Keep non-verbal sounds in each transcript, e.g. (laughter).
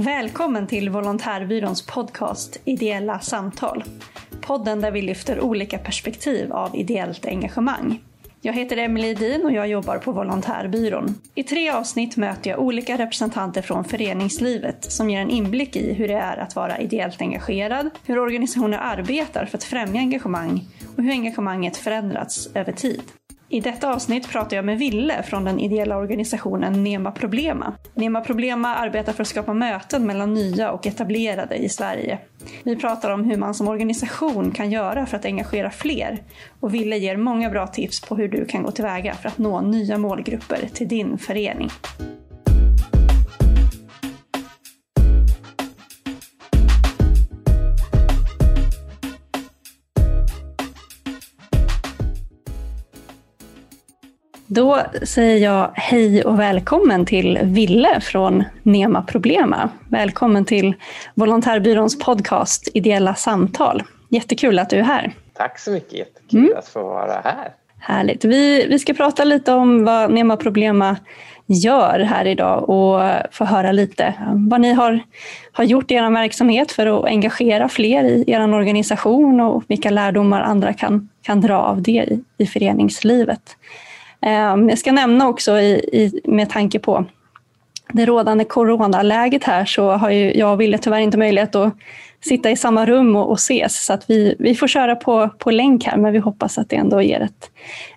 Välkommen till Volontärbyråns podcast Ideella samtal. Podden där vi lyfter olika perspektiv av ideellt engagemang. Jag heter Emelie Edin och jag jobbar på Volontärbyrån. I tre avsnitt möter jag olika representanter från föreningslivet som ger en inblick i hur det är att vara ideellt engagerad, hur organisationer arbetar för att främja engagemang och hur engagemanget förändrats över tid. I detta avsnitt pratar jag med Ville från den ideella organisationen Nema Problema. Nema Problema arbetar för att skapa möten mellan nya och etablerade i Sverige. Vi pratar om hur man som organisation kan göra för att engagera fler och Ville ger många bra tips på hur du kan gå tillväga för att nå nya målgrupper till din förening. Då säger jag hej och välkommen till Ville från Nema Problema. Välkommen till Volontärbyråns podcast Ideella samtal. Jättekul att du är här. Tack så mycket, jättekul mm. att få vara här. Härligt. Vi, vi ska prata lite om vad Nema Problema gör här idag och få höra lite vad ni har, har gjort i er verksamhet för att engagera fler i er organisation och vilka lärdomar andra kan, kan dra av det i, i föreningslivet. Ehm, jag ska nämna också i, i, med tanke på det rådande coronaläget här så har ju jag och Wille tyvärr inte möjlighet att sitta i samma rum och, och ses så att vi, vi får köra på, på länk här men vi hoppas att det ändå ger ett,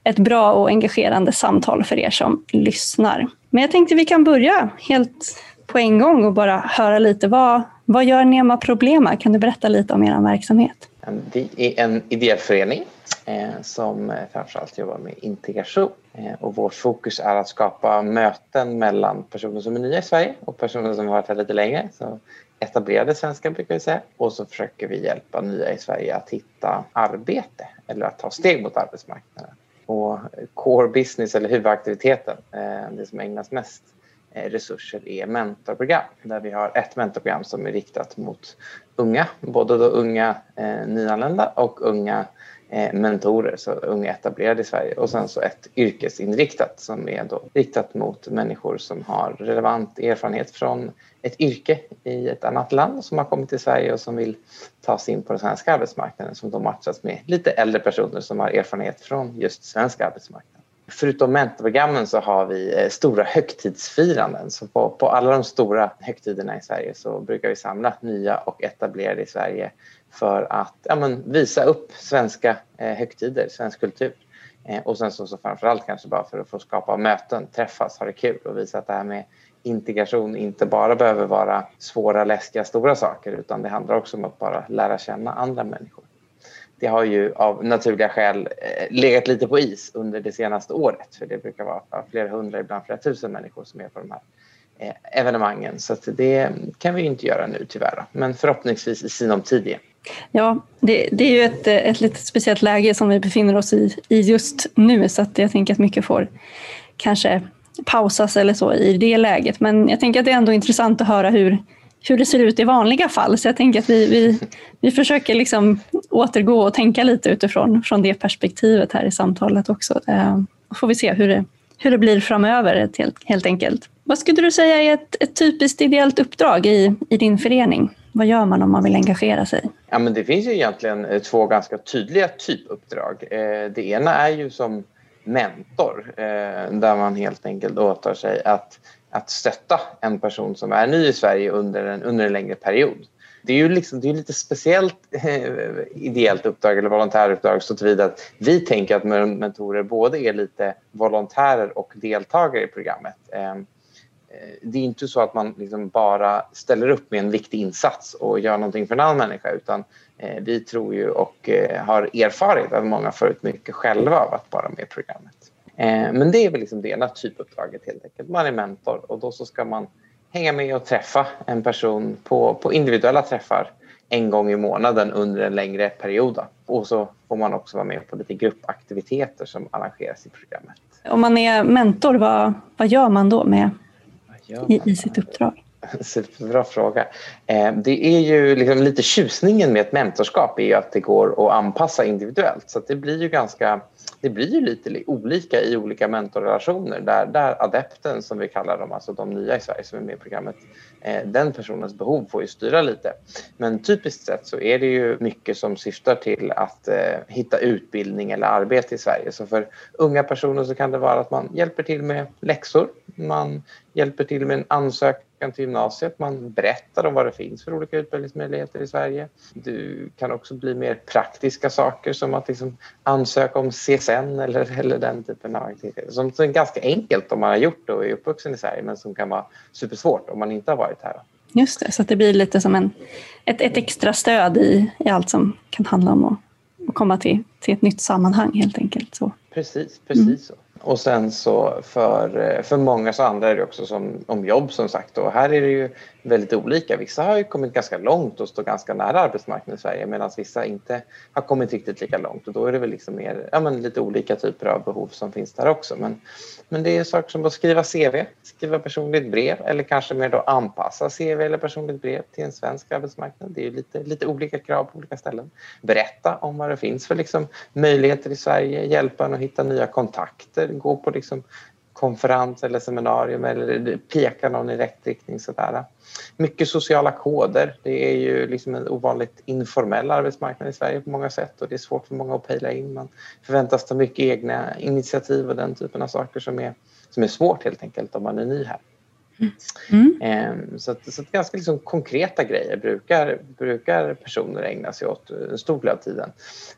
ett bra och engagerande samtal för er som lyssnar. Men jag tänkte vi kan börja helt på en gång och bara höra lite vad, vad gör Nema Problema? Kan du berätta lite om er verksamhet? Vi är en ideell förening eh, som framförallt jobbar med integration. Eh, och vårt fokus är att skapa möten mellan personer som är nya i Sverige och personer som har varit här lite längre. Så etablerade svenskar brukar vi säga. Och så försöker vi hjälpa nya i Sverige att hitta arbete eller att ta steg mot arbetsmarknaden. Och core business eller huvudaktiviteten, eh, det som ägnas mest eh, resurser är mentorprogram där vi har ett mentorprogram som är riktat mot unga, både då unga eh, nyanlända och unga Eh, mentorer, så unga etablerade i Sverige och sen så ett yrkesinriktat som är då riktat mot människor som har relevant erfarenhet från ett yrke i ett annat land som har kommit till Sverige och som vill ta sig in på den svenska arbetsmarknaden som då matchas med lite äldre personer som har erfarenhet från just svensk arbetsmarknad. Förutom mentorprogrammen så har vi eh, stora högtidsfiranden. Så på, på alla de stora högtiderna i Sverige så brukar vi samla nya och etablerade i Sverige för att ja, men, visa upp svenska eh, högtider, svensk kultur. Eh, och sen så, så framförallt kanske bara för att få skapa möten, träffas, ha det kul och visa att det här med integration inte bara behöver vara svåra, läskiga, stora saker utan det handlar också om att bara lära känna andra människor. Det har ju av naturliga skäl eh, legat lite på is under det senaste året för det brukar vara flera hundra, ibland flera tusen människor som är på de här eh, Eh, evenemangen så det kan vi inte göra nu tyvärr men förhoppningsvis i sinom tid igen. Ja, det, det, är ju ett, eh, ett lite speciellt läge som vi befinner oss i, i just nu så att jag tänker att mycket får kanske pausas eller så i det läget. Men jag tänker att det är ändå intressant att höra hur, hur det ser ut i vanliga fall. Så jag tänker att vi, vi, vi försöker liksom återgå och tänka lite utifrån från det perspektivet här i samtalet också. Då får vi se hur det, hur det blir framöver helt, helt enkelt. Vad skulle du säga är ett, ett typiskt ideellt uppdrag i, i din förening? Vad gör man om man vill engagera sig? Ja, men det finns ju egentligen eh, två ganska tydliga typuppdrag. Eh, det ena är ju som mentor eh, där man helt enkelt åtar sig att, att stötta en person som är ny i Sverige under en, under en längre period. Det är ju liksom, det är lite speciellt eh, ideellt uppdrag eller volontäruppdrag så tillvida att vi tänker att mentorer både är lite volontärer och deltagare i programmet. Ehm, eh, det är inte så att man liksom bara ställer upp med en viktig insats och gör någonting för en annan människa utan eh, vi tror ju och eh, har erfarit att många får ut mycket själva av att vara med i programmet. Ehm, men det är väl liksom det ena typuppdraget helt enkelt. Man är mentor och då så ska man hänga med och träffa en person på, på individuella träffar en gång i månaden under en längre period. Och så får man också vara med på lite gruppaktiviteter som arrangeras i programmet. Om man är mentor, vad, vad gör man då med i, i sitt uppdrag? (laughs) Superbra fråga. Eh, det är ju liksom lite tjusningen med ett mentorskap är ju att det går att anpassa individuellt. Så det blir ju ganska det blir ju lite olika i olika mentorrelationer där, där adepten som vi kallar dem, alltså de nya i Sverige som är med i programmet, eh, den personens behov får ju styra lite. Men typiskt sett så är det ju mycket som syftar till att eh, hitta utbildning eller arbete i Sverige. Så för unga personer så kan det vara att man hjälper till med läxor, man hjälper till med en ansökan veckan till gymnasiet. Man berättar om vad det finns för olika utbildningsmöjligheter i Sverige. Du kan också bli mer praktiska saker som att liksom ansöka om CSN eller, eller den typen av aktiviteter. Som är ganska enkelt om man har gjort det och är uppvuxen i Sverige men som kan vara supersvårt om man inte har varit här. Just det, så att det blir lite som en, ett, ett extra stöd i, i allt som kan handla om att, att komma till, till ett nytt sammanhang helt enkelt. Så. Precis, precis mm. så. Och sen så för, eh, för många så handlar det också som, om jobb som sagt och här är det ju väldigt olika. Vissa har ju kommit ganska långt och står ganska nära arbetsmarknaden i Sverige medan vissa inte har kommit riktigt lika långt och då är det väl liksom mer, ja, men lite olika typer av behov som finns där också. Men, men det är saker som att skriva CV, skriva personligt brev eller kanske mer då anpassa CV eller personligt brev till en svensk arbetsmarknad. Det är ju lite, lite olika krav på olika ställen. Berätta om vad det finns för liksom möjligheter i Sverige, hjälpa en att hitta nya kontakter, gå på liksom konferens eller seminarium eller peka någon i rätt riktning. Sådär. Mycket sociala koder. Det är ju liksom en ovanligt informell arbetsmarknad i Sverige på många sätt och det är svårt för många att pejla in. Man förväntas ta mycket egna initiativ och den typen av saker som är, som är svårt helt enkelt om man är ny här. Mm. mm. Ehm, så, att, så att ganska liksom konkreta grejer brukar, brukar personer ägna sig åt en stor del av tiden.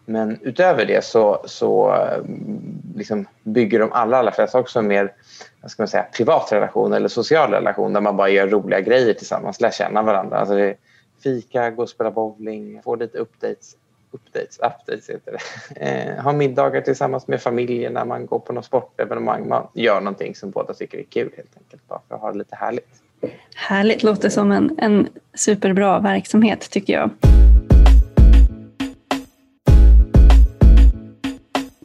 Men utöver det så, så mm, liksom bygger de allra, allra flesta också en mer vad ska man säga, privat relation eller social relation där man bara gör roliga grejer tillsammans, lär känna varandra. Alltså det är fika, gå och spela bowling, få lite updates updates, updates heter det. Eh, ha middagar tillsammans med familjen när man går på något sportevenemang. Man gör någonting som båda tycker är kul helt enkelt bara för att ha det lite härligt. Härligt, låter som en, en superbra verksamhet tycker jag.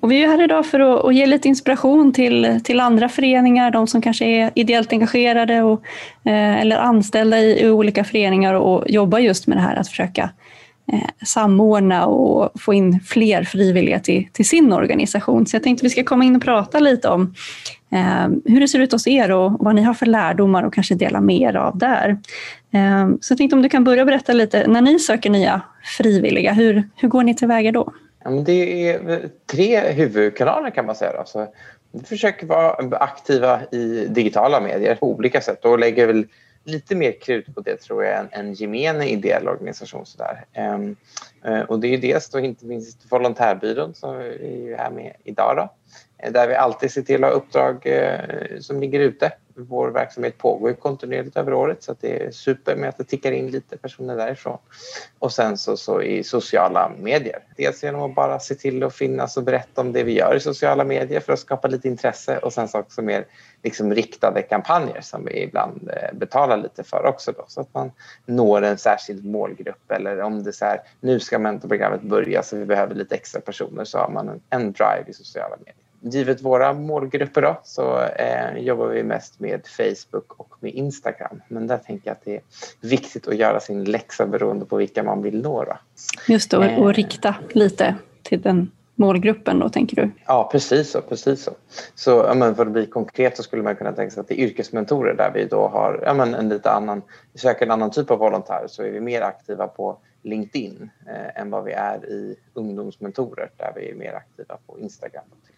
Och vi är här idag för att, att, ge lite inspiration till, till andra föreningar, de som kanske är ideellt engagerade och, eh, eller anställda i, i, olika föreningar och jobbar just med det här att försöka eh, samordna och få in fler frivilliga till, till sin organisation. Så jag tänkte vi ska komma in och prata lite om eh, hur det ser ut hos er och vad ni har för lärdomar och kanske dela med er av där. Eh, så jag tänkte om du kan börja berätta lite, när ni söker nya frivilliga, hur, hur går ni tillväga då? Ja, men det är tre huvudkanaler kan man säga. Då. Så vi försöker vara aktiva i digitala medier på olika sätt och lägger väl lite mer krut på det tror jag än en gemene ideell organisation. Sådär. Um, uh, och det är ju dels då inte minst Volontärbyrån som vi är här med idag. Då, eh, där vi alltid ser till att ha uppdrag uh, som ligger ute. Vår verksamhet pågår ju kontinuerligt över året så det är super med att det tickar in lite personer därifrån. Och sen så, så i sociala medier. Dels genom att bara se till att finnas och berätta om det vi gör i sociala medier för att skapa lite intresse och sen så också mer liksom riktade kampanjer som vi ibland eh, betalar lite för också då, så att man når en särskild målgrupp eller om det är så här, nu ska mentorprogrammet börja så vi behöver lite extra personer så har man en, en drive i sociala medier. Givet våra målgrupper då, så eh, jobbar vi mest med Facebook och med Instagram. Men där tänker jag att det är viktigt att göra sin läxa beroende på vilka man vill nå. Då. Just det, och, och eh. rikta lite till den målgruppen då, tänker du? Ja, precis så. Precis så. så ja, men för att bli konkret så skulle man kunna tänka sig att det är yrkesmentorer där vi då har ja, men en lite annan, söker en annan typ av volontär så är vi mer aktiva på LinkedIn eh, än vad vi är i ungdomsmentorer där vi är mer aktiva på Instagram. Eh,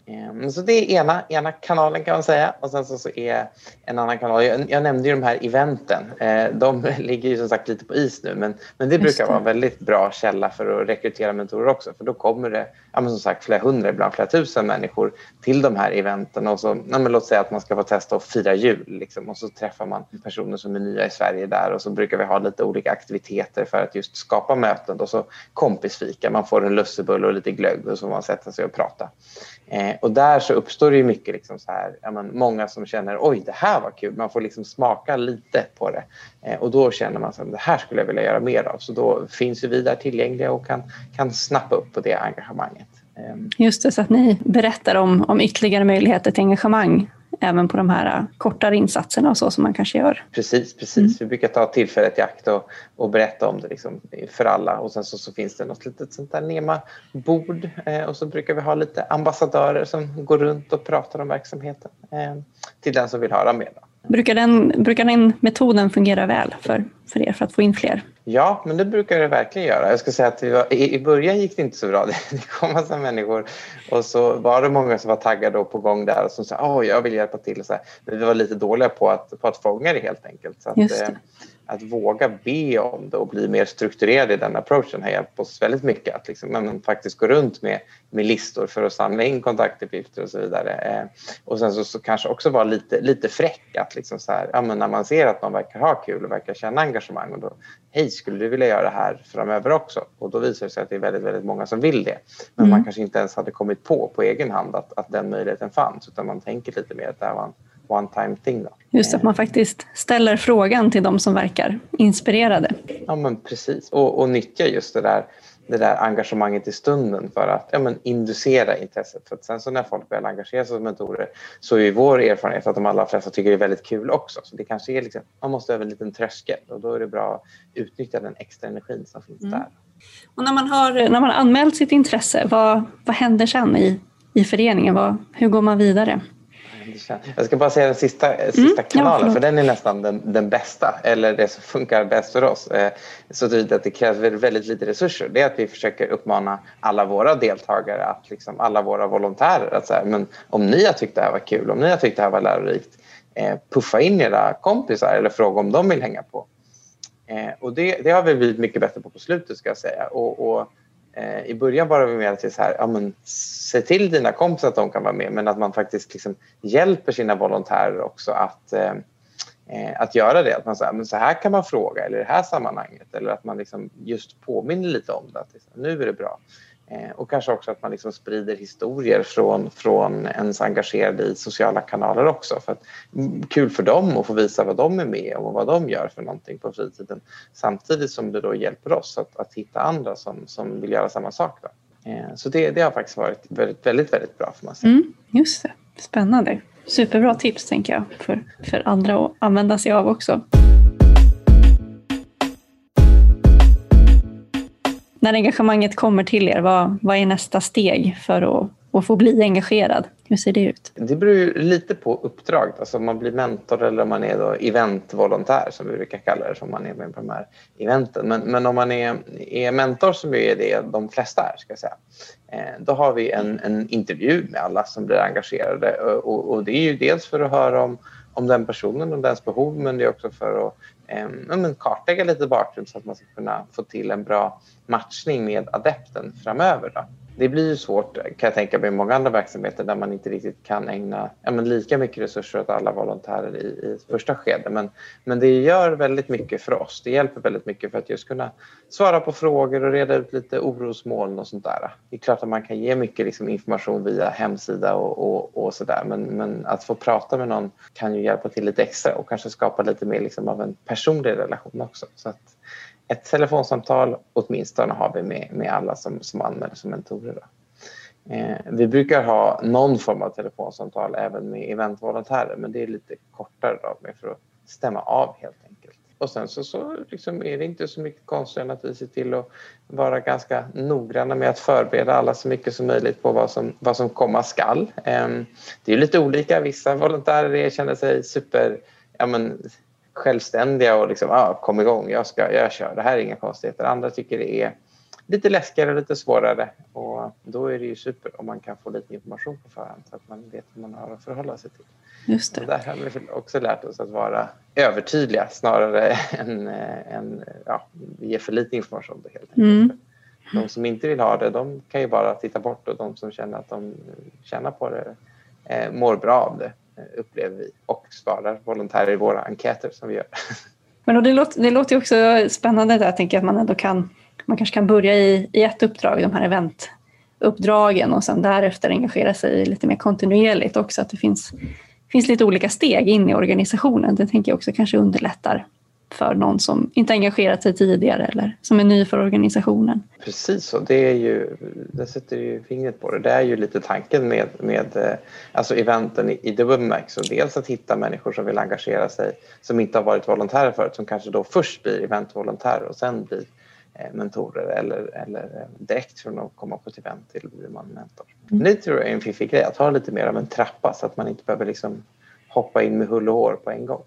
så det är ena, ena kanalen kan man säga. Och sen så, så är en annan kanal, jag, jag nämnde ju de här eventen, eh, de (laughs) ligger ju som sagt lite på is nu men, men det brukar vara en väldigt bra källa för att rekrytera mentorer också. För då kommer det ja, som sagt flera hundra, ibland flera tusen människor till de här eventen. Och så, ja, låt säga att man ska få testa att fira jul liksom, och så träffar man personer som är nya i Sverige där. Och så brukar vi ha lite olika aktiviteter för att just skapa möten. Och så kompisfika, man får en lussebulle och lite glögg. Och så får man sätta sig och prata. Eh, och där så uppstår det ju mycket liksom så här, ja, men många som känner oj det här var kul, man får liksom smaka lite på det. Eh, och då känner man att det här skulle jag vilja göra mer av. Så då finns ju vi där tillgängliga och kan, kan snappa upp på det engagemanget. Ehm. Just det, så att ni berättar om, om ytterligare möjligheter till engagemang även på de här kortare insatserna och så som man kanske gör. Precis, precis. Mm. Vi brukar ta tillfället i akt och, och berätta om det liksom för alla och sen så, så finns det något litet sånt där NEMA-bord eh, och så brukar vi ha lite ambassadörer som går runt och pratar om verksamheten eh, till den som vill höra mer. Brukar den, brukar den metoden fungera väl för, för er för att få in fler? Ja, men det brukar det verkligen göra. Jag ska säga att var, i, i början gick det inte så bra. (laughs) Det kom massa människor och så var det många som var taggade och på gång där och som sa att jag vill hjälpa till. så här. Men vi var lite dåliga på att, på att fånga det helt enkelt. Så att, det. Att våga be om det och bli mer strukturerad i den approachen har hjälpt oss väldigt mycket. Att liksom, man faktiskt gå runt med, med listor för att samla in kontaktuppgifter och så vidare. Eh, och sen så, så, kanske också vara lite, lite fräck. Att liksom så här, ja, men när man ser att någon verkar ha kul och verkar känna engagemang och då, hej, skulle du vilja göra det här framöver också? Och då visar det sig att det är väldigt, väldigt många som vill det. Men mm. man kanske inte ens hade kommit på på egen hand att, att den möjligheten fanns utan man tänker lite mer att det här var en one time thing. Då. Just att man faktiskt ställer frågan till de som verkar inspirerade. Ja men precis och, och nyttja just det där, det där engagemanget i stunden för att ja, men inducera intresset. För att sen så när folk väl engagerar sig som mentorer så är vår erfarenhet att de allra flesta tycker det är väldigt kul också. Så det kanske är liksom, man måste över en liten tröskel och då är det bra att utnyttja den extra energin som finns mm. där. Och när man har, när man har anmält sitt intresse, vad, vad händer sen i, i föreningen? Vad, hur går man vidare? Jag ska bara säga den sista, mm, sista kanalen ja, för den är nästan den, den, bästa eller det som funkar bäst för oss. Eh, så tydligt att det krävs väldigt lite resurser. Det är att vi försöker uppmana alla våra deltagare, att liksom alla våra volontärer att säga, men om ni har tyckt det här var kul, om ni har tyckt det här var lärorikt, eh, puffa in era kompisar eller fråga om de vill hänga på. Eh, och det, det har vi blivit mycket bättre på på slutet ska jag säga. Och, och Eh, I början var vi mer till så här, ja, men, se till dina kompisar att de kan vara med men att man faktiskt liksom hjälper sina volontärer också att, eh, eh att göra det. Att man säger, men så här kan man fråga eller i det här sammanhanget eller att man liksom just påminner lite om det. Att liksom, nu är det bra. Eh, och kanske också att man liksom sprider historier från, från ens engagerade i sociala kanaler också. För att, mm, kul för dem att få visa vad de är med om och vad de gör för någonting på fritiden. Samtidigt som det då hjälper oss att, att hitta andra som, som vill göra samma sak. Då. Eh, så det, det har faktiskt varit väldigt, väldigt, väldigt bra får man säga. Mm, just det, spännande. Superbra tips tänker jag för, för andra att använda sig av också. När engagemanget kommer till er, vad, vad är nästa steg för att, att få bli engagerad? Hur ser det ut? Det beror ju lite på uppdraget. Alltså om man blir mentor eller om man är då eventvolontär som vi brukar kalla det, som man är med på de här eventen. Men, men om man är, är mentor som är det de flesta är, ska jag säga, eh, då har vi en, en intervju med alla som blir engagerade eh, och, och det är ju dels för att höra om om den personen och dens behov men det är också för att eh, kartlägga lite bakgrund så att man ska kunna få till en bra matchning med adepten framöver. Då det blir ju svårt kan jag tänka mig i många andra verksamheter där man inte riktigt kan ägna ja, men lika mycket resurser åt alla volontärer i, i första skede. Men, men det gör väldigt mycket för oss. Det hjälper väldigt mycket för att just kunna svara på frågor och reda ut lite orosmoln och sånt där. Det är klart att man kan ge mycket liksom, information via hemsida och, och, och sådär men, men att få prata med någon kan ju hjälpa till lite extra och kanske skapa lite mer liksom, av en personlig relation också. Så att, ett telefonsamtal åtminstone har vi med, med alla som, som anmäler som mentorer. Då. Eh, vi brukar ha någon form av telefonsamtal även med eventvolontärer men det är lite kortare då, för att stämma av helt enkelt. Och sen så, så liksom är det inte så mycket konstigt än att vi ser till att vara ganska noggranna med att förbereda alla så mycket som möjligt på vad som, vad som komma skall. Eh, det är lite olika. Vissa volontärer känner sig super ja, men, självständiga och liksom, ah, kom igång, jag, ska, jag kör, det här är inga konstigheter. Andra tycker det är lite läskigare lite svårare och då är det ju super om man kan få lite information på förhand så att man vet vad man har att förhålla sig till. Just det. Och där har vi också lärt oss att vara övertydliga snarare (laughs) än, än ja, ge för lite information. Helt enkelt. Mm. De som inte vill ha det de kan ju bara titta bort och de som känner att de tjänar på det eh, mår bra av det. Eh, upplever vi och svarar volontärer i våra enkäter som vi gör. (laughs) Men det, låter, det låter också spännande där, jag tänker att man ändå kan, man kanske kan börja i, i ett uppdrag, de här eventuppdragen och sen därefter engagera sig lite mer kontinuerligt också, att det finns, finns lite olika steg in i organisationen. Det tänker jag också kanske underlättar för någon som inte engagerat sig tidigare eller som är ny för organisationen. Precis så, det är ju, det sätter ju fingret på det. Det är ju lite tanken med, med eh, alltså eventen i, i dubbel bemärkelse. Dels att hitta människor som vill engagera sig som inte har varit volontärer förut som kanske då först blir eventvolontärer och sen blir Eh, mentorer eller, eller eh, direkt från att komma på ett event till blir man mentor. Mm. Det tror jag är en fiffig grej, att ha lite mer av en trappa så att man inte behöver liksom hoppa in med hull och hår på en gång.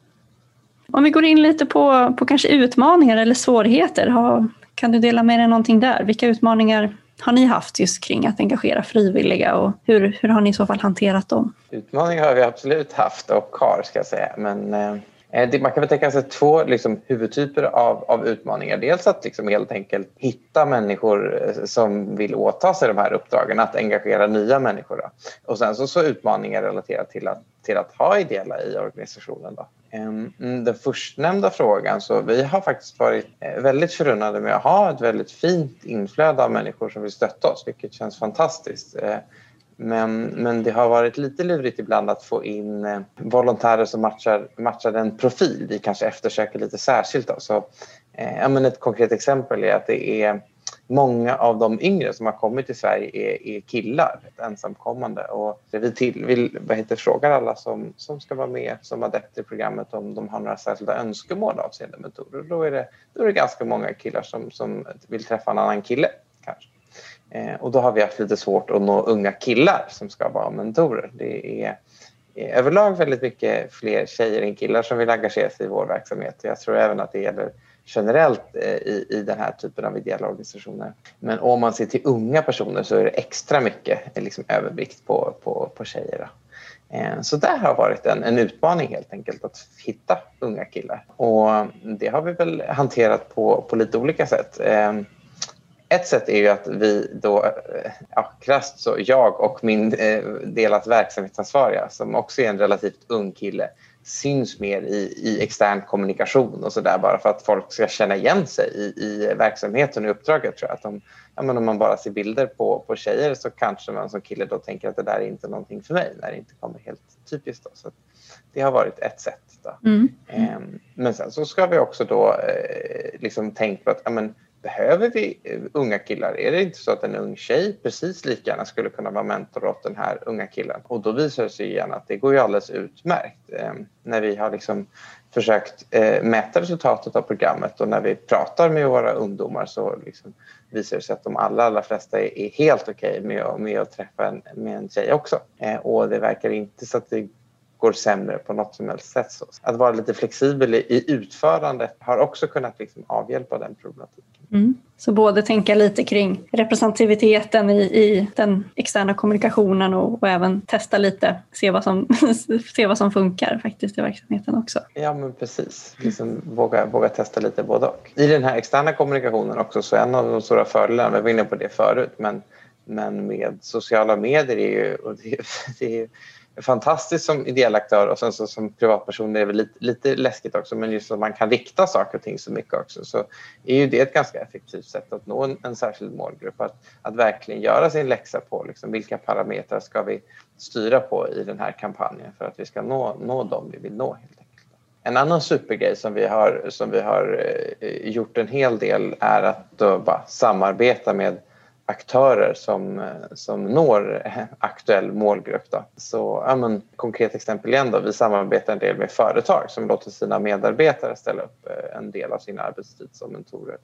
Om vi går in lite på, på kanske utmaningar eller svårigheter, ha, kan du dela med dig någonting där? Vilka utmaningar har ni haft just kring att engagera frivilliga och hur, hur har ni i så fall hanterat dem? Utmaningar har vi absolut haft och har ska jag säga men eh, eh man kan väl tänka sig två liksom, huvudtyper av, av utmaningar. Dels att liksom helt enkelt hitta människor eh, som vill åta sig de här uppdragen, att engagera nya människor. Då. Och sen så, så utmaningar relaterat till att, till att ha ideella i organisationen. Då. Ehm, mm, den förstnämnda frågan, så vi har faktiskt varit eh, väldigt förunnade med att ha ett väldigt fint inflöde av människor som vill stötta oss, vilket känns fantastiskt. Eh, men, men det har varit lite lurigt ibland att få in eh, volontärer som matchar, matchar den profil vi kanske eftersöker lite särskilt. Då. Så, ja, men ett konkret exempel är att det är många av de yngre som har kommit till Sverige är, är killar, ensamkommande. Och vi till, vill, vad heter, frågar alla som, som ska vara med som adepter i programmet om de har några särskilda önskemål avseende mentorer. Då är det, då är det ganska många killar som, som vill träffa en annan kille. kanske. Eh, och då har vi haft lite svårt att nå unga killar som ska vara mentorer. Det är eh, överlag väldigt mycket fler tjejer än killar som vill engagera sig i vår verksamhet. Jag tror även att det gäller generellt eh, i, i den här typen av ideella organisationer. Men om man ser till unga personer så är det extra mycket eh, liksom, övervikt på, på, på tjejer. Eh, så det har varit en, en utmaning helt enkelt att hitta unga killar. Och det har vi väl hanterat på, på lite olika sätt. Ett sätt är ju att vi då, ja, krasst så jag och min delat verksamhetsansvariga som också är en relativt ung kille syns mer i, i extern kommunikation och sådär bara för att folk ska känna igen sig i, i verksamheten och uppdraget. Tror jag. Att de, ja, men om man bara ser bilder på, på tjejer så kanske man som kille då tänker att det där är inte någonting för mig när det inte kommer helt typiskt. Då. Så det har varit ett sätt. Då. Mm. Ehm, men sen så ska vi också då eh, liksom tänka på att ja, men, behöver vi eh, unga killar? Är det inte så att en ung tjej precis lika gärna skulle kunna vara mentor åt den här unga killen? Och då visar det sig igen att det går ju alldeles utmärkt. Eh, när vi har liksom försökt eh, mäta resultatet av programmet och när vi pratar med våra ungdomar så liksom visar det sig att de allra, allra flesta är, är helt okej okay med, med att träffa en, med en tjej också. Eh, och det verkar inte så att det går sämre på något som helst sätt. Så att vara lite flexibel i utförandet har också kunnat liksom avhjälpa den problematiken. Mm. Så både tänka lite kring representativiteten i, i den externa kommunikationen och, och, även testa lite, se vad, som, (laughs) se vad som funkar faktiskt i verksamheten också. Ja men precis, liksom våga, våga testa lite både och. I den här externa kommunikationen också så en av de stora fördelarna, vi var inne på det förut, men, men med sociala medier är ju, och (laughs) det, det är fantastiskt som ideell aktör och sen så som privatperson är det väl lite, lite läskigt också men just att man kan rikta saker och ting så mycket också så är ju det ett ganska effektivt sätt att nå en, en särskild målgrupp. Att, att verkligen göra sin läxa på liksom, vilka parametrar ska vi styra på i den här kampanjen för att vi ska nå, nå dem vi vill nå helt enkelt. En annan supergrej som vi har, som vi har eh, gjort en hel del är att då bara samarbeta med aktörer som, eh, som når (laughs) aktuell målgrupp. Då. Så, ja, men, konkret exempel igen, då, vi samarbetar en del med företag som låter sina medarbetare ställa upp eh, en del av sin arbetstid som mentorer.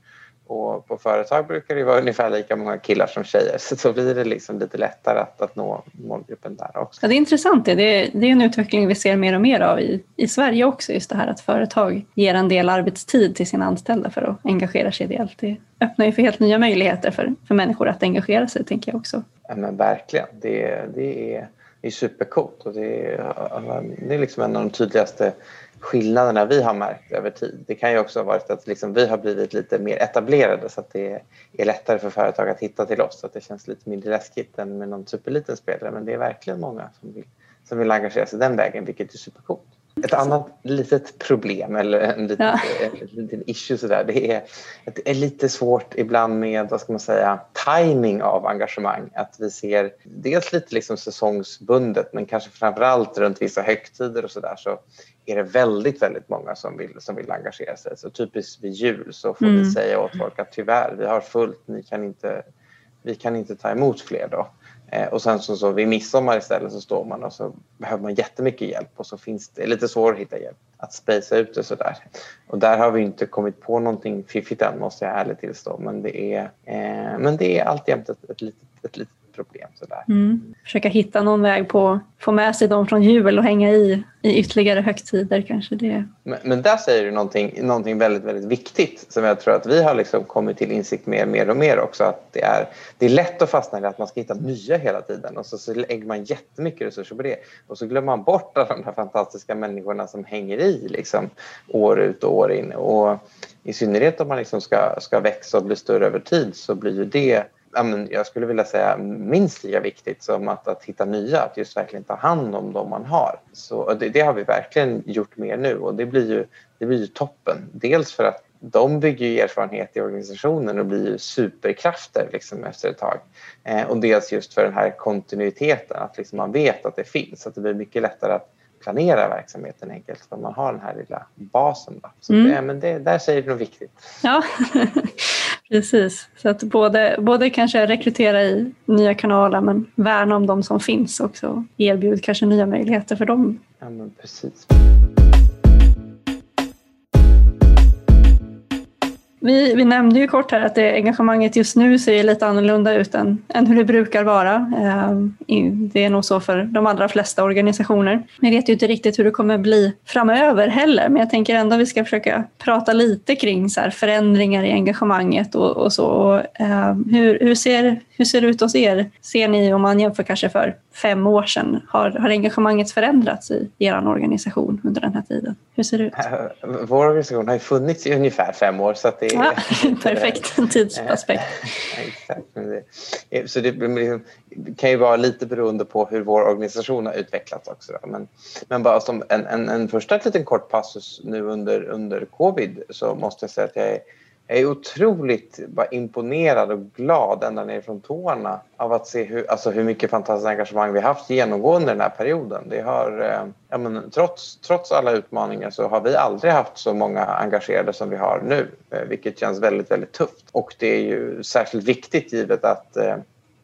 Och på företag brukar det vara ungefär lika många killar som tjejer så då blir det liksom lite lättare att, att nå målgruppen där också. Ja, det är intressant. Det. Det, är, det är en utveckling vi ser mer och mer av i, i Sverige också. Just det här att företag ger en del arbetstid till sina anställda för att engagera sig ideellt. Det öppnar ju för helt nya möjligheter för, för människor att engagera sig, tänker jag också. Ja, men verkligen. Det, det, är, det är supercoolt och det är, det är liksom en av de tydligaste skillnaderna vi har märkt över tid. Det kan ju också ha varit att liksom vi har blivit lite mer etablerade så att det är lättare för företag att hitta till oss så att det känns lite mindre läskigt än med någon superliten spelare men det är verkligen många som vill, som vill engagera sig den vägen vilket är supercoolt. Ett annat litet problem eller en liten, ja. en liten issue sådär, det är att det är lite svårt ibland med, vad ska man säga, timing av engagemang. Att vi ser dels lite liksom säsongsbundet men kanske framförallt runt vissa högtider och sådär så är det väldigt, väldigt många som vill, som vill engagera sig. Så typiskt vid jul så får mm. vi säga åt folk att tyvärr, vi har fullt, ni kan inte, vi kan inte ta emot fler då. Eh, och sen så, så vid midsommar istället så står man och så behöver man jättemycket hjälp och så finns det lite svårt att hitta hjälp att spacea ut det sådär. Och där har vi inte kommit på någonting fiffigt än måste jag ärligt tillstå men det är, eh, men det är alltjämt ett, ett, litet, ett litet problem. Sådär. Mm. Försöka hitta någon väg på få med sig dem från jul och hänga i i ytterligare högtider kanske. Det. Men, men där säger du någonting, någonting väldigt, väldigt viktigt som jag tror att vi har liksom kommit till insikt med mer och mer också. Att det är, det är lätt att fastna i att man ska hitta nya hela tiden och så, så lägger man jättemycket resurser på det och så glömmer man bort alla de här fantastiska människorna som hänger i liksom, år ut och år in. Och i synnerhet om man liksom ska, ska växa och bli större över tid så blir ju det jag skulle vilja säga minst lika viktigt som att, att hitta nya, att just verkligen ta hand om de man har. Så det, det, har vi verkligen gjort mer nu och det blir ju, det blir ju toppen. Dels för att de bygger ju erfarenhet i organisationen och blir ju superkrafter liksom efter ett tag. Eh, och dels just för den här kontinuiteten, att liksom man vet att det finns, att det blir mycket lättare att planera verksamheten enkelt för man har den här lilla basen. Då. Så mm. det, men det, där säger du något viktigt. Ja, (laughs) precis. Så att både, både kanske rekrytera i nya kanaler men värna om de som finns också. Erbjud kanske nya möjligheter för dem. Ja, men precis. Vi, vi nämnde ju kort här att det, engagemanget just nu ser lite annorlunda ut än, än hur det brukar vara. Ehm, det är nog så för de allra flesta organisationer. Vi vet ju inte riktigt hur det kommer bli framöver heller, men jag tänker ändå att vi ska försöka prata lite kring så förändringar i engagemanget och, och så. Och, ehm, hur, hur, ser, hur ser det ut hos er? Ser ni, om man jämför kanske för fem år sedan, har, har engagemanget förändrats i er organisation under den här tiden? Hur ser det ut? Vår organisation har ju funnits i ungefär fem år så att det är... Ja, (laughs) perfekt tidsaspekt. (laughs) så det kan ju vara lite beroende på hur vår organisation har utvecklats också. Men, men bara som en, en, en första liten kort passus nu under, under covid så måste jag säga att jag är jag är otroligt bara imponerad och glad ända ner från tårna av att se hur, alltså hur mycket fantastiskt engagemang vi haft genomgående den här perioden. Det har, eh, ja, men trots, trots alla utmaningar så har vi aldrig haft så många engagerade som vi har nu, eh, vilket känns väldigt, väldigt tufft. Och det är ju särskilt viktigt givet att eh,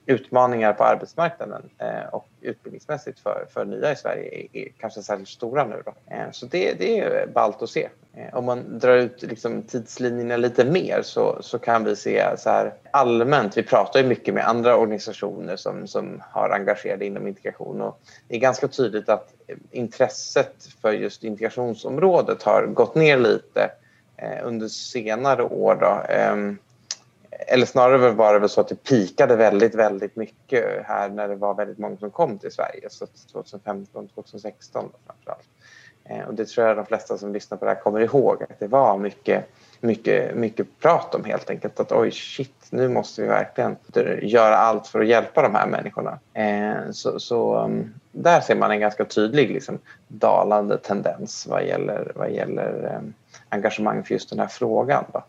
utmaningar på arbetsmarknaden eh, och utbildningsmässigt för, för nya i Sverige är, är kanske särskilt stora nu. Då. Eh, så det, det är ballt att se. Eh, om man drar ut liksom tidslinjerna lite mer så, så kan vi se så här allmänt, vi pratar ju mycket med andra organisationer som, som har engagerade inom integration och det är ganska tydligt att intresset för just integrationsområdet har gått ner lite eh, under senare år. Då. Ehm, eller snarare var det väl så att det pikade väldigt, väldigt mycket här när det var väldigt många som kom till Sverige. Så 2015, 2016 framförallt. Eh, och det tror jag de flesta som lyssnar på det här kommer ihåg att det var mycket, mycket, mycket prat om helt enkelt att oj shit, nu måste vi verkligen göra allt för att hjälpa de här människorna. Eh, så, så mm, där ser man en ganska tydlig liksom, dalande tendens vad gäller, vad gäller eh, engagemang för just den här frågan. Då.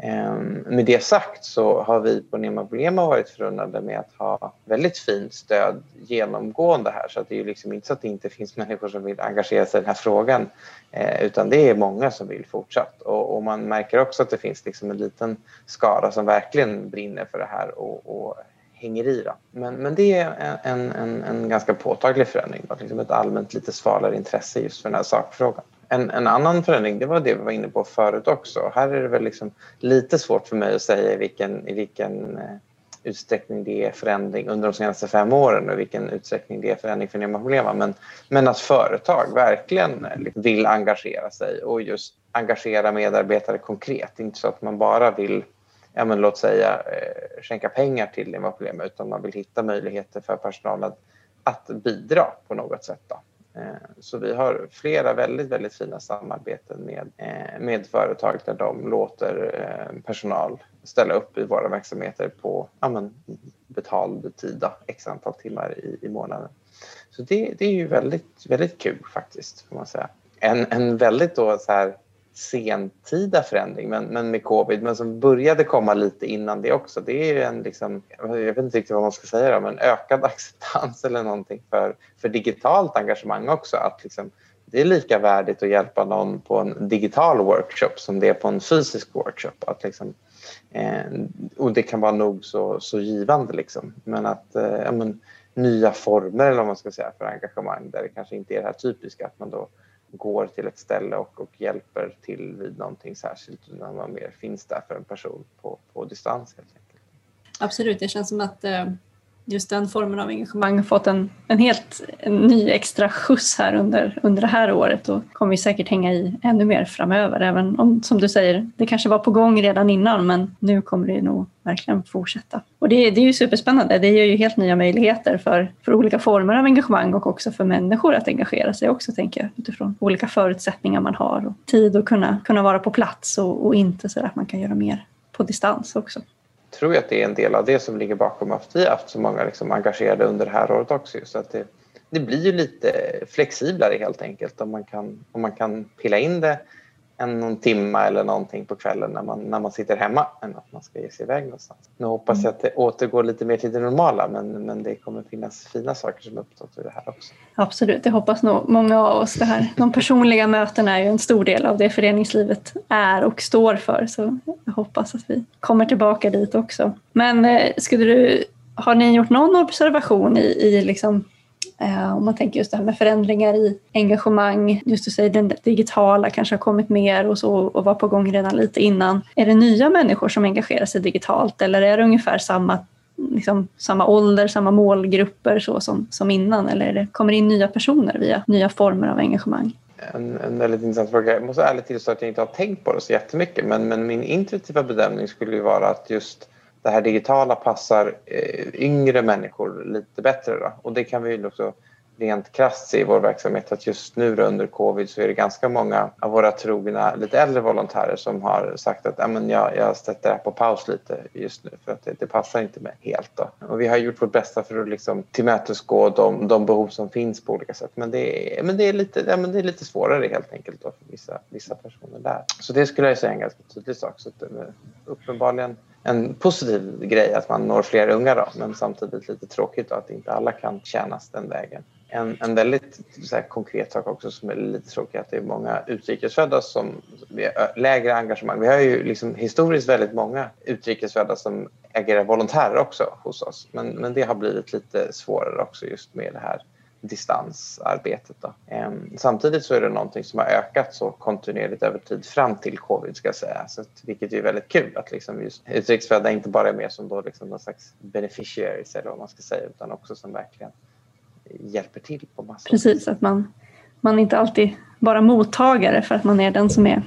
Ehm, med det sagt så har vi på Nema Problema varit förunnade med att ha väldigt fint stöd genomgående här så att det är ju liksom inte så att det inte finns människor som vill engagera sig i den här frågan eh, utan det är många som vill fortsatt och, och man märker också att det finns liksom en liten skara som verkligen brinner för det här och, och hänger i. Då. Men, men det är en, en, en ganska påtaglig förändring, liksom ett allmänt lite svalare intresse just för den här sakfrågan. En, en, annan förändring, det var det vi var inne på förut också. Här är det väl liksom lite svårt för mig att säga i vilken, i vilken eh, utsträckning det är förändring under de senaste fem åren och i vilken utsträckning det är förändring för Nema Problema. Men, men att företag verkligen eh, liksom vill engagera sig och just engagera medarbetare konkret. Inte så att man bara vill ja, men låt säga eh, skänka pengar till Nema Problema utan man vill hitta möjligheter för personalen att bidra på något sätt. Då. Eh, så vi har flera väldigt, väldigt fina samarbeten med, eh, med företag där de låter eh, personal ställa upp i våra verksamheter på ja, men, betald tid, x antal timmar i, i månaden. Så det, det är ju väldigt, väldigt kul faktiskt, får man säga. en, en väldigt då så här sentida förändring men, men med covid, men som började komma lite innan det också. Det är ju en, liksom, jag vet inte riktigt vad man ska säga, då, men ökad (laughs) acceptans eller någonting för, för digitalt engagemang också. Att liksom, det är lika värdigt att hjälpa någon på en digital workshop som det är på en fysisk workshop. Att liksom, eh, och det kan vara nog så, så givande. Liksom. Men att eh, men, nya former eller vad man ska säga för engagemang där det kanske inte är det här typiska att man då går till ett ställe och, och hjälper till vid någonting särskilt när man mer finns där för en person på, på distans helt enkelt. Absolut, det känns som att eh, just den formen av engagemang har fått en, en helt en ny extra skjuts här under, under det här året och kommer säkert hänga i ännu mer framöver. Även om, som du säger, det kanske var på gång redan innan men nu kommer det nog verkligen fortsätta. Och det, det är ju superspännande. Det ger ju helt nya möjligheter för, för olika former av engagemang och också för människor att engagera sig också, tänker jag, utifrån olika förutsättningar man har och tid att kunna, kunna vara på plats och, och inte så att man kan göra mer på distans också tror jag att det är en del av det som ligger bakom att vi har haft så många liksom engagerade under det här året också. Så att det, det blir ju lite flexiblare helt enkelt om man kan, om man kan pilla in det en någon timma eller någonting på kvällen när man, när man sitter hemma än att man ska ge sig iväg någonstans. Nu hoppas jag att det återgår lite mer till det normala men, men det kommer finnas fina saker som uppstått ur det här också. Absolut, det hoppas nog många av oss. Det här. De personliga mötena är ju en stor del av det föreningslivet är och står för så jag hoppas att vi kommer tillbaka dit också. Men eh, skulle du, har ni gjort någon observation i, i liksom Eh, om man tänker just det här med förändringar i engagemang, just du säger den digitala kanske har kommit mer och så och var på gång redan lite innan. Är det nya människor som engagerar sig digitalt eller är det ungefär samma Liksom, samma ålder, samma målgrupper så som, som innan eller det kommer in nya personer via nya former av engagemang? En, en väldigt intressant fråga. Jag måste ärligt tillstå att jag inte har tänkt på det så jättemycket men, men min intuitiva bedömning skulle ju vara att just det här digitala passar eh, yngre människor lite bättre. Då. Och det kan vi också rent krasst se i vår verksamhet att just nu under covid så är det ganska många av våra trogna lite äldre volontärer som har sagt att jag, jag sätter det här på paus lite just nu för att det, det passar inte mig helt. Då. Och vi har gjort vårt bästa för att liksom tillmötesgå de, de behov som finns på olika sätt men det är, men det är, lite, ja, men det är lite svårare helt enkelt då för vissa, vissa personer där. Så det skulle jag säga är en ganska tydlig sak. Så att, eh, uppenbarligen en positiv grej att man når fler unga då, men samtidigt lite tråkigt då, att inte alla kan tjänas den vägen. En, en väldigt här, konkret sak också som är lite tråkig att det är många utrikesfödda som har lägre engagemang. Vi har ju liksom historiskt väldigt många utrikesfödda som agerar volontärer också hos oss men, men det har blivit lite svårare också just med det här distansarbetet. Då. Samtidigt så är det någonting som har ökat så kontinuerligt över tid fram till covid ska jag säga. Så att, vilket är väldigt kul att liksom just utrikesfödda inte bara är med som då liksom någon slags beneficiaries eller vad man ska säga utan också som verkligen hjälper till på massor. Precis, att man, man är inte alltid bara mottagare för att man är den som är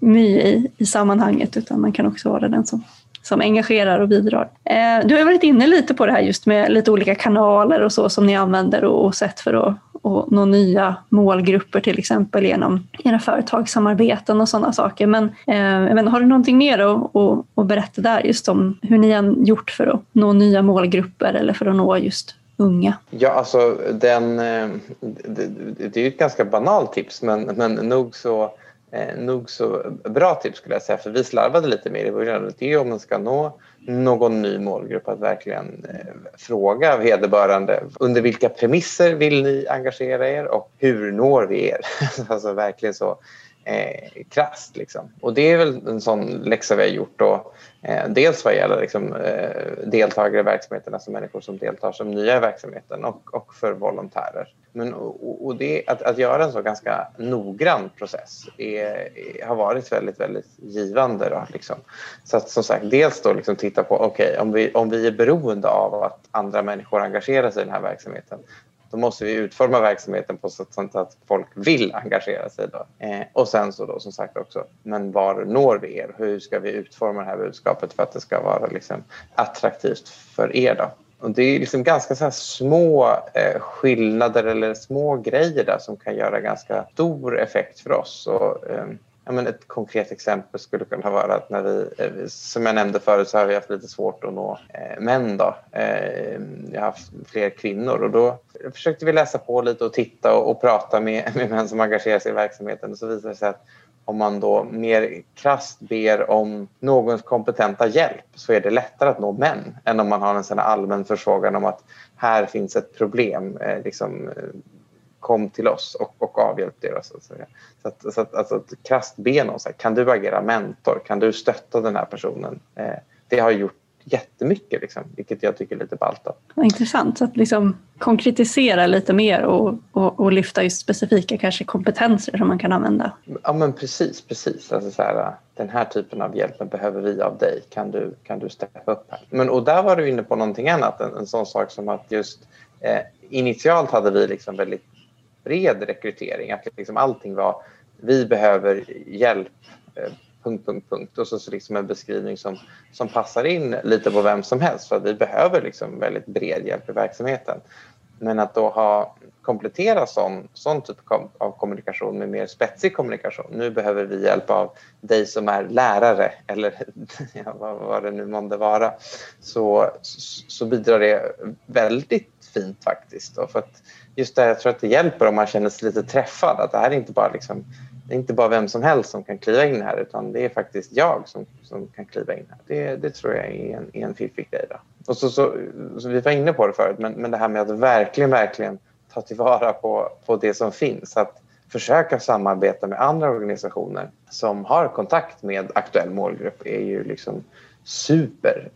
ny i, i sammanhanget utan man kan också vara den som som engagerar och bidrar. Eh, du har varit inne lite på det här just med lite olika kanaler och så som ni använder och sätt för att och nå nya målgrupper till exempel genom era företagssamarbeten och sådana saker. Men eh, men, har du någonting mer att, att, att berätta där just om hur ni har gjort för att nå nya målgrupper eller för att nå just unga? Ja, alltså den, eh, det, det är ju ett ganska banalt tips men, men nog så eh, nog så bra tips skulle jag säga för vi slarvade lite mer i början. Det är om man ska nå någon ny målgrupp att verkligen eh, fråga vederbörande under vilka premisser vill ni engagera er och hur når vi er? (laughs) alltså verkligen så eh, krasst. Liksom. Och det är väl en sån läxa vi har gjort. Då, eh, dels vad gäller liksom, eh, deltagare i verksamheten, alltså människor som deltar som nya i verksamheten och, och för volontärer. Men, och, och det, att, att göra en så ganska noggrann process är, är, har varit väldigt, väldigt givande. Då, liksom. Så att som sagt, dels då liksom titta på, okej, okay, om, vi, om vi är beroende av att andra människor engagerar sig i den här verksamheten, då måste vi utforma verksamheten på så sätt att folk vill engagera sig. Då. Eh, och sen så då som sagt också, men var når vi er? Hur ska vi utforma det här budskapet för att det ska vara liksom attraktivt för er? Då? Och det är liksom ganska så små eh, skillnader eller små grejer där som kan göra ganska stor effekt för oss. Och, eh, ja, men ett konkret exempel skulle kunna vara att när vi, eh, som jag nämnde förut så har vi haft lite svårt att nå eh, män. Då. Eh, jag har haft fler kvinnor och då försökte vi läsa på lite och titta och, och prata med, (laughs) med män som engagerar sig i verksamheten och så visade det sig att om man då mer krast ber om någons kompetenta hjälp så är det lättare att nå män än om man har en sån allmän förfrågan om att här finns ett problem. Eh, liksom, eh, kom till oss och, och avhjälp det. Så att, säga. så att, så att, alltså, att krasst be någon, så här, kan du agera mentor? Kan du stötta den här personen? Eh, det har gjort jättemycket, liksom, vilket jag tycker är lite ballt. Intressant, så att liksom konkretisera lite mer och, och, och, lyfta just specifika kanske kompetenser som man kan använda. Ja men precis, precis. Alltså så här, den här typen av hjälp behöver vi av dig. Kan du, kan du steppa upp här? Men, och där var du inne på någonting annat, en, en sån sak som att just eh, initialt hade vi liksom väldigt bred rekrytering. Att liksom allting var vi behöver hjälp eh, punkt, punkt, punkt. Och så, så liksom en beskrivning som, som passar in lite på vem som helst för att vi behöver liksom väldigt bred hjälp i verksamheten. Men att då ha komplettera sån, sån typ av kommunikation med mer spetsig kommunikation. Nu behöver vi hjälp av dig som är lärare eller (laughs) ja, vad, vad det nu månde vara. Så, så bidrar det väldigt fint faktiskt. Då, för att just det, jag tror att det hjälper om man känner sig lite träffad. Att det här är inte bara liksom det är inte bara vem som helst som kan kliva in här utan det är faktiskt jag som, som kan kliva in här. Det, det tror jag är en, är en fiffig grej. Då. Och så, så, så, vi var inne på det förut, men, men det här med att verkligen, verkligen ta tillvara på, på det som finns. Att försöka samarbeta med andra organisationer som har kontakt med aktuell målgrupp är ju liksom super.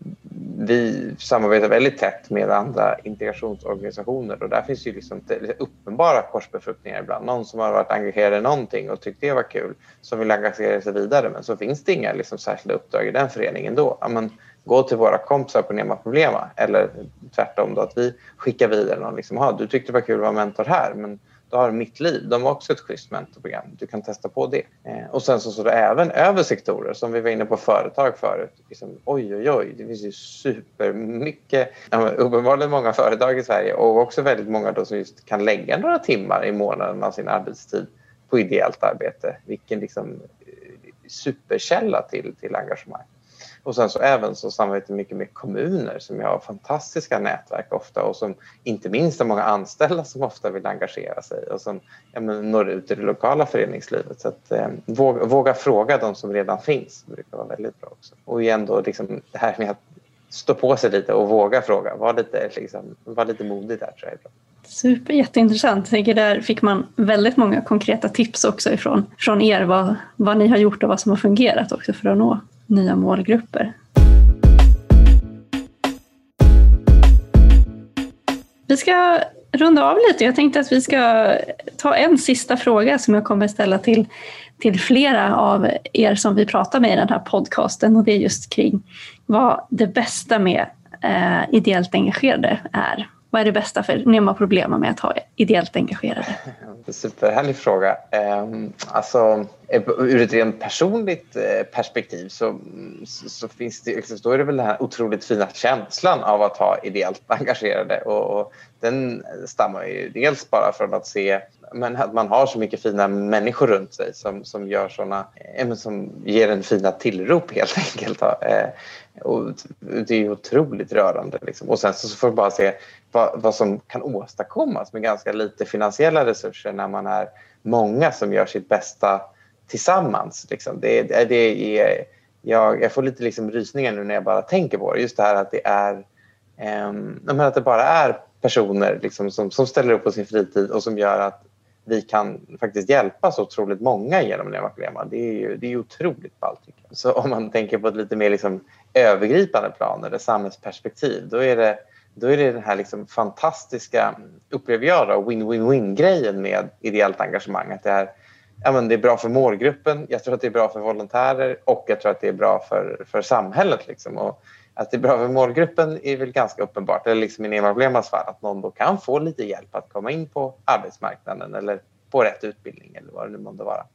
Vi samarbetar väldigt tätt med andra integrationsorganisationer och där finns ju liksom uppenbara korsbefruktningar ibland. Någon som har varit engagerad i någonting och tyckt det var kul som vill engagera sig vidare men så finns det inga liksom särskilda uppdrag i den föreningen då. Ja, men, gå till våra kompisar på Nema Problema eller tvärtom då att vi skickar vidare någon liksom, du tyckte det var kul att vara mentor här men du har Mitt Liv, de har också ett schysst mentorprogram. Du kan testa på det. Eh, och sen så står det även över sektorer, som vi var inne på företag förut. Liksom, oj, oj, oj, det finns ju supermycket, ja, uppenbarligen många företag i Sverige och också väldigt många då som just kan lägga några timmar i månaden av sin arbetstid på ideellt arbete. Vilken liksom eh, superkälla till, till engagemang. Och sen så även så samarbetar mycket med kommuner som har fantastiska nätverk ofta och som inte minst har många anställda som ofta vill engagera sig och som ja, men, når ut i det lokala föreningslivet. Så att, eh, våga, våga, fråga de som redan finns brukar vara väldigt bra också. Och igen då liksom, det här med att stå på sig lite och våga fråga. Var lite, liksom, var lite modig där tror jag är bra. Super, jätteintressant. Där fick man väldigt många konkreta tips också ifrån från er vad, vad ni har gjort och vad som har fungerat också för att nå nya målgrupper. Vi ska runda av lite. Jag tänkte att vi ska ta en sista fråga som jag kommer ställa till, till flera av er som vi pratar med i den här podcasten och det är just kring vad det bästa med eh, ideellt engagerade är. Vad är det bästa för Nema Problema med att ha ideellt engagerade? Superhärlig fråga. Ehm, alltså, eh, ur ett rent personligt eh, perspektiv så, så, finns det, liksom, då är det väl den här otroligt fina känslan av att ha ideellt engagerade och, och den stammar ju dels bara från att se men att man har så mycket fina människor runt sig som, som, gör såna, eh, som ger en fina tillrop helt enkelt. Och det är otroligt rörande. Liksom. Och sen så får vi bara se vad, vad, som kan åstadkommas med ganska lite finansiella resurser när man är många som gör sitt bästa tillsammans. Liksom. Det, det är, jag, jag får lite liksom rysningar nu när jag bara tänker på det. Just det här att det är eh, att det bara är personer liksom, som, som ställer upp på sin fritid och som gör att vi kan faktiskt hjälpa så otroligt många genom Leva Det är ju det är otroligt ballt. Så om man tänker på ett lite mer liksom övergripande plan eller samhällsperspektiv då är det, då är det den här liksom fantastiska, upplever jag, win-win-win-grejen med ideellt engagemang. Att det, är, ja, men det är bra för målgruppen, jag tror att det är bra för volontärer och jag tror att det är bra för, för samhället. Liksom. Och att det är bra för målgruppen är väl ganska uppenbart, eller liksom i Nema Blemas fall, att någon då kan få lite hjälp att komma in på arbetsmarknaden eller på rätt utbildning eller vad det nu månde vara.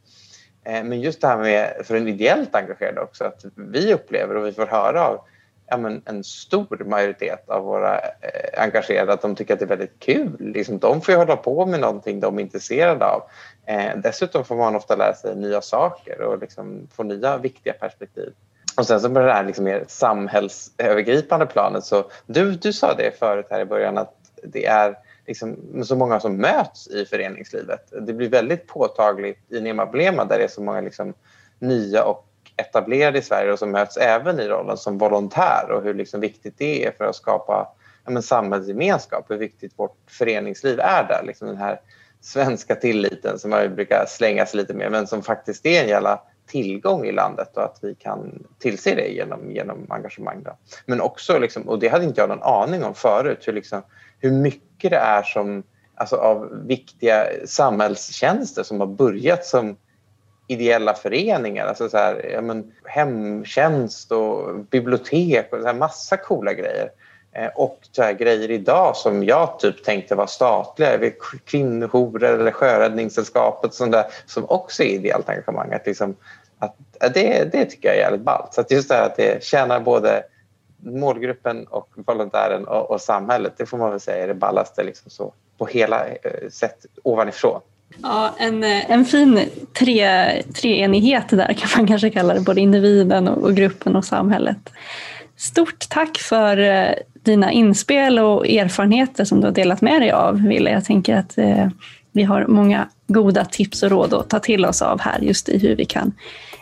Eh, men just det här med, för en ideellt engagerad också, att vi upplever och vi får höra av ja, men en stor majoritet av våra eh, engagerade att de tycker att det är väldigt kul. Liksom, de får ju hålla på med någonting de är intresserade av. Eh, dessutom får man ofta lära sig nya saker och liksom få nya viktiga perspektiv. Och sen så på det här liksom mer samhällsövergripande planet så du, du sa det förut här i början att det är liksom så många som möts i föreningslivet. Det blir väldigt påtagligt i Nema Blema där det är så många liksom nya och etablerade i Sverige och som möts även i rollen som volontär och hur liksom viktigt det är för att skapa ja, men samhällsgemenskap, hur viktigt vårt föreningsliv är där. Liksom den här svenska tilliten som man brukar slänga sig lite med men som faktiskt är en jävla tillgång i landet och att vi kan tillse det genom, genom engagemang. Då. Men också, liksom, och det hade inte jag någon aning om förut, hur, liksom, hur mycket det är som, alltså, av viktiga samhällstjänster som har börjat som ideella föreningar. Alltså så här, ja, men, hemtjänst och bibliotek och så här, massa coola grejer. Eh, och så här, grejer idag som jag typ tänkte var statliga, kvinnojourer eller Sjöräddningssällskapet sånt där, som också är ideellt engagemang. Att liksom, att, det, det tycker jag är jävligt ballt. Så att just det här att det tjänar både målgruppen och volontären och, och samhället, det får man väl säga är det ballaste liksom så, på hela eh, sätt ovanifrån. Ja, en, eh, en fin tre, treenighet där kan man kanske kalla det, både individen och, gruppen och samhället. Stort tack för eh, dina inspel och erfarenheter som du har delat med dig av, Wille. Jag tänker att eh, vi har många goda tips och råd att ta till oss av här just i hur vi kan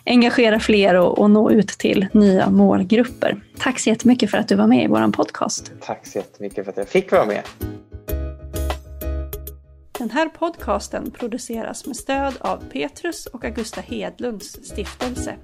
engagera fler och, och nå ut till nya målgrupper. Tack så jättemycket för att du var med i vår podcast. Tack så jättemycket för att jag fick vara med. Den här podcasten produceras med stöd av Petrus och Augusta Hedlunds stiftelse.